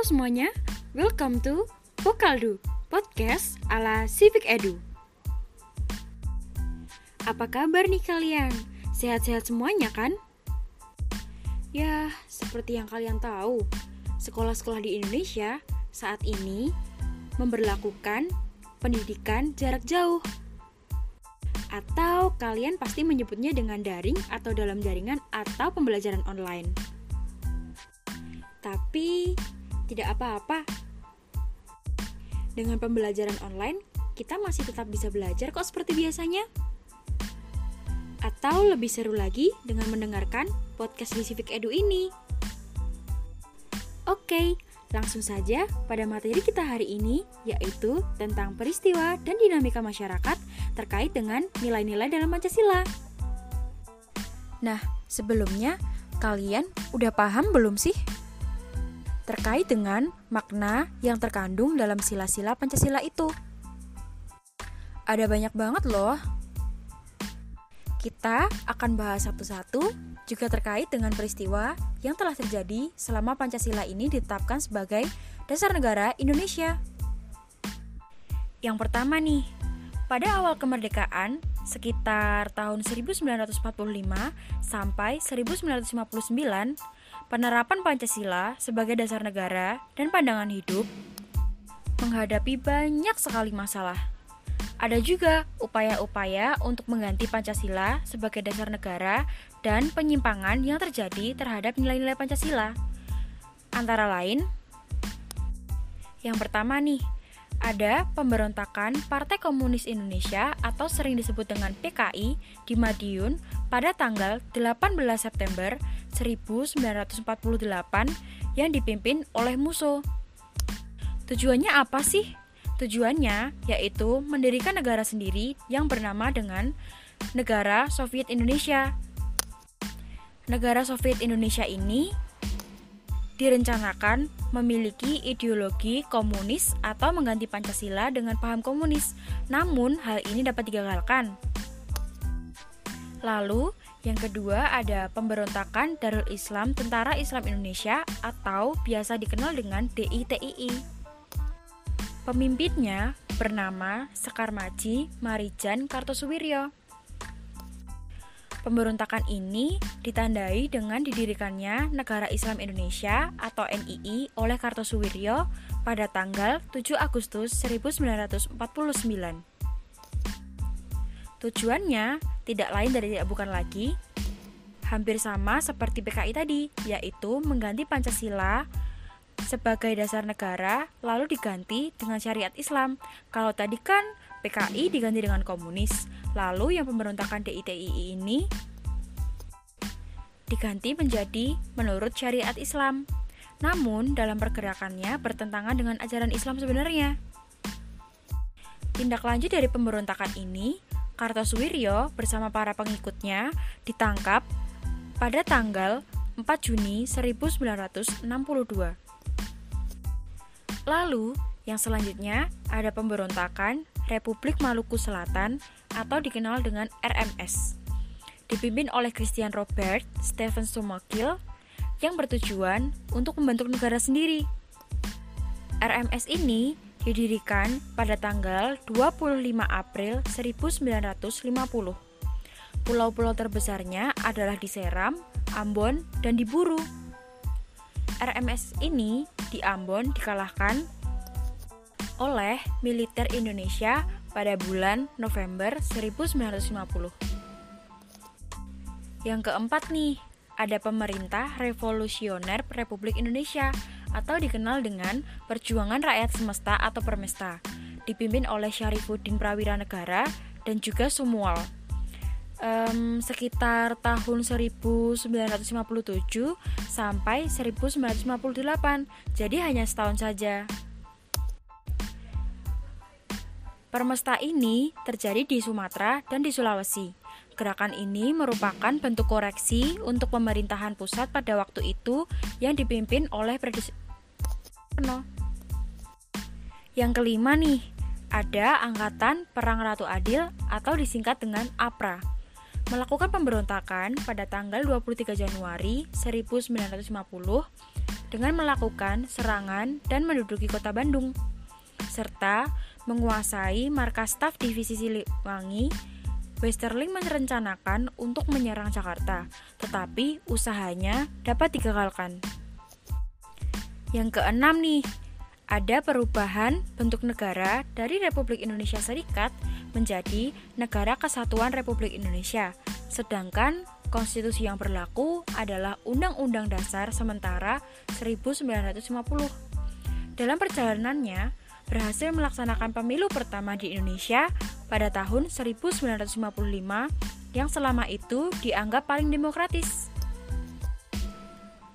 Halo semuanya, welcome to Pokaldu, podcast ala Civic Edu. Apa kabar nih kalian? Sehat-sehat semuanya kan? Ya, seperti yang kalian tahu, sekolah-sekolah di Indonesia saat ini memberlakukan pendidikan jarak jauh. Atau kalian pasti menyebutnya dengan daring atau dalam jaringan atau pembelajaran online. Tapi tidak apa-apa. Dengan pembelajaran online, kita masih tetap bisa belajar kok seperti biasanya. Atau lebih seru lagi dengan mendengarkan podcast di Edu ini. Oke, langsung saja pada materi kita hari ini, yaitu tentang peristiwa dan dinamika masyarakat terkait dengan nilai-nilai dalam Pancasila. Nah, sebelumnya kalian udah paham belum sih terkait dengan makna yang terkandung dalam sila-sila Pancasila itu. Ada banyak banget loh. Kita akan bahas satu-satu juga terkait dengan peristiwa yang telah terjadi selama Pancasila ini ditetapkan sebagai dasar negara Indonesia. Yang pertama nih, pada awal kemerdekaan sekitar tahun 1945 sampai 1959 penerapan Pancasila sebagai dasar negara dan pandangan hidup menghadapi banyak sekali masalah. Ada juga upaya-upaya untuk mengganti Pancasila sebagai dasar negara dan penyimpangan yang terjadi terhadap nilai-nilai Pancasila. Antara lain, yang pertama nih, ada pemberontakan Partai Komunis Indonesia atau sering disebut dengan PKI di Madiun pada tanggal 18 September 1948 yang dipimpin oleh Musso. Tujuannya apa sih? Tujuannya yaitu mendirikan negara sendiri yang bernama dengan Negara Soviet Indonesia. Negara Soviet Indonesia ini direncanakan memiliki ideologi komunis atau mengganti Pancasila dengan paham komunis. Namun, hal ini dapat digagalkan. Lalu, yang kedua ada pemberontakan Darul Islam Tentara Islam Indonesia atau biasa dikenal dengan DITII. Pemimpinnya bernama Sekar Maji Marijan Kartosuwiryo. Pemberontakan ini ditandai dengan didirikannya Negara Islam Indonesia atau NII oleh Kartosuwiryo pada tanggal 7 Agustus 1949. Tujuannya tidak lain dari tidak bukan lagi hampir sama seperti PKI tadi, yaitu mengganti Pancasila sebagai dasar negara lalu diganti dengan syariat Islam. Kalau tadi kan PKI diganti dengan komunis, lalu yang pemberontakan DITII ini diganti menjadi menurut syariat Islam. Namun, dalam pergerakannya bertentangan dengan ajaran Islam sebenarnya. Tindak lanjut dari pemberontakan ini Kartosuwiryo bersama para pengikutnya ditangkap pada tanggal 4 Juni 1962. Lalu, yang selanjutnya ada pemberontakan Republik Maluku Selatan atau dikenal dengan RMS. Dipimpin oleh Christian Robert Stephen Sumokil yang bertujuan untuk membentuk negara sendiri. RMS ini didirikan pada tanggal 25 April 1950. Pulau-pulau terbesarnya adalah di Seram, Ambon, dan di Buru. RMS ini di Ambon dikalahkan oleh militer Indonesia pada bulan November 1950. Yang keempat nih, ada pemerintah revolusioner Republik Indonesia atau dikenal dengan Perjuangan Rakyat Semesta atau Permesta, dipimpin oleh Syarifuddin Prawira Negara dan juga Sumual. Um, sekitar tahun 1957 sampai 1958, jadi hanya setahun saja. Permesta ini terjadi di Sumatera dan di Sulawesi. Gerakan ini merupakan bentuk koreksi untuk pemerintahan pusat pada waktu itu yang dipimpin oleh Yang kelima nih, ada Angkatan Perang Ratu Adil atau disingkat dengan APRA. Melakukan pemberontakan pada tanggal 23 Januari 1950 dengan melakukan serangan dan menduduki kota Bandung, serta menguasai markas staf divisi Siliwangi. Westerling merencanakan untuk menyerang Jakarta, tetapi usahanya dapat digagalkan. Yang keenam nih, ada perubahan bentuk negara dari Republik Indonesia Serikat menjadi Negara Kesatuan Republik Indonesia. Sedangkan konstitusi yang berlaku adalah Undang-Undang Dasar sementara 1950. Dalam perjalanannya, berhasil melaksanakan pemilu pertama di Indonesia pada tahun 1955 yang selama itu dianggap paling demokratis.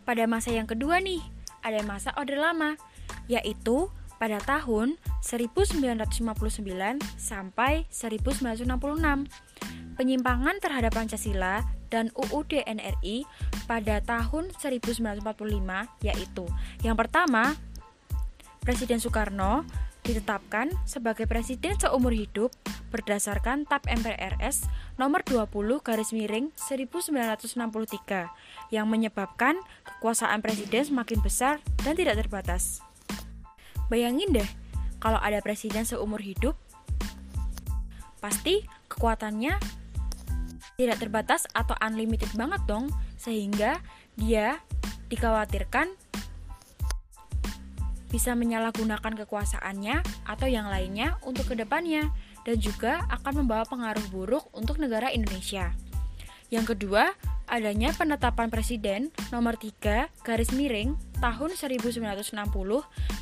Pada masa yang kedua nih, ada masa Orde Lama, yaitu pada tahun 1959 sampai 1966. Penyimpangan terhadap Pancasila dan UUD NRI pada tahun 1945 yaitu yang pertama Presiden Soekarno ditetapkan sebagai presiden seumur hidup berdasarkan TAP MPRS nomor 20 garis miring 1963 yang menyebabkan kekuasaan presiden semakin besar dan tidak terbatas. Bayangin deh, kalau ada presiden seumur hidup, pasti kekuatannya tidak terbatas atau unlimited banget dong, sehingga dia dikhawatirkan bisa menyalahgunakan kekuasaannya atau yang lainnya untuk ke depannya dan juga akan membawa pengaruh buruk untuk negara Indonesia. Yang kedua, adanya penetapan Presiden nomor 3 garis miring tahun 1960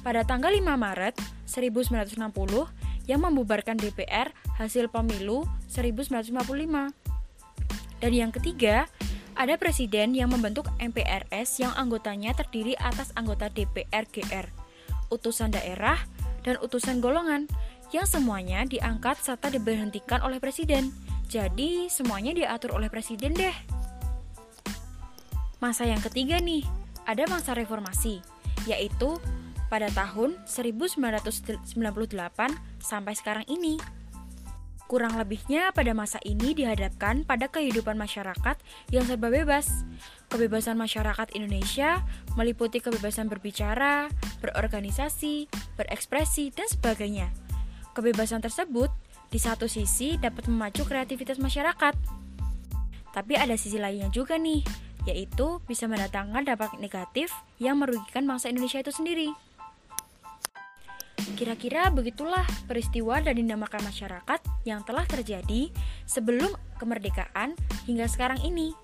pada tanggal 5 Maret 1960 yang membubarkan DPR hasil pemilu 1955. Dan yang ketiga, ada presiden yang membentuk MPRS yang anggotanya terdiri atas anggota DPR GR, utusan daerah, dan utusan golongan yang semuanya diangkat serta diberhentikan oleh presiden. Jadi, semuanya diatur oleh presiden deh. Masa yang ketiga nih, ada masa reformasi, yaitu pada tahun 1998 sampai sekarang ini. Kurang lebihnya pada masa ini dihadapkan pada kehidupan masyarakat yang serba bebas. Kebebasan masyarakat Indonesia meliputi kebebasan berbicara, berorganisasi, berekspresi, dan sebagainya. Kebebasan tersebut di satu sisi dapat memacu kreativitas masyarakat. Tapi ada sisi lainnya juga nih, yaitu bisa mendatangkan dampak negatif yang merugikan bangsa Indonesia itu sendiri. Kira-kira begitulah peristiwa dan dinamakan masyarakat yang telah terjadi sebelum kemerdekaan hingga sekarang ini.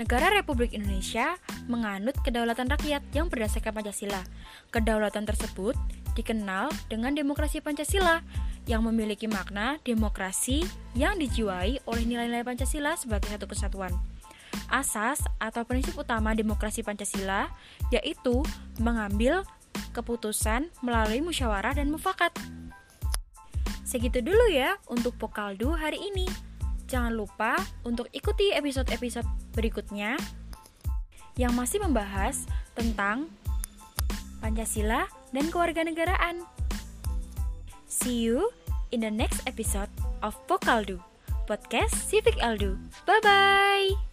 Negara Republik Indonesia menganut kedaulatan rakyat yang berdasarkan Pancasila. Kedaulatan tersebut dikenal dengan demokrasi Pancasila yang memiliki makna demokrasi yang dijiwai oleh nilai-nilai Pancasila sebagai satu kesatuan asas atau prinsip utama demokrasi Pancasila yaitu mengambil keputusan melalui musyawarah dan mufakat. Segitu dulu ya untuk Pokaldu hari ini. Jangan lupa untuk ikuti episode-episode berikutnya yang masih membahas tentang Pancasila dan kewarganegaraan. See you in the next episode of Pokaldu, podcast Civic Aldu. Bye-bye!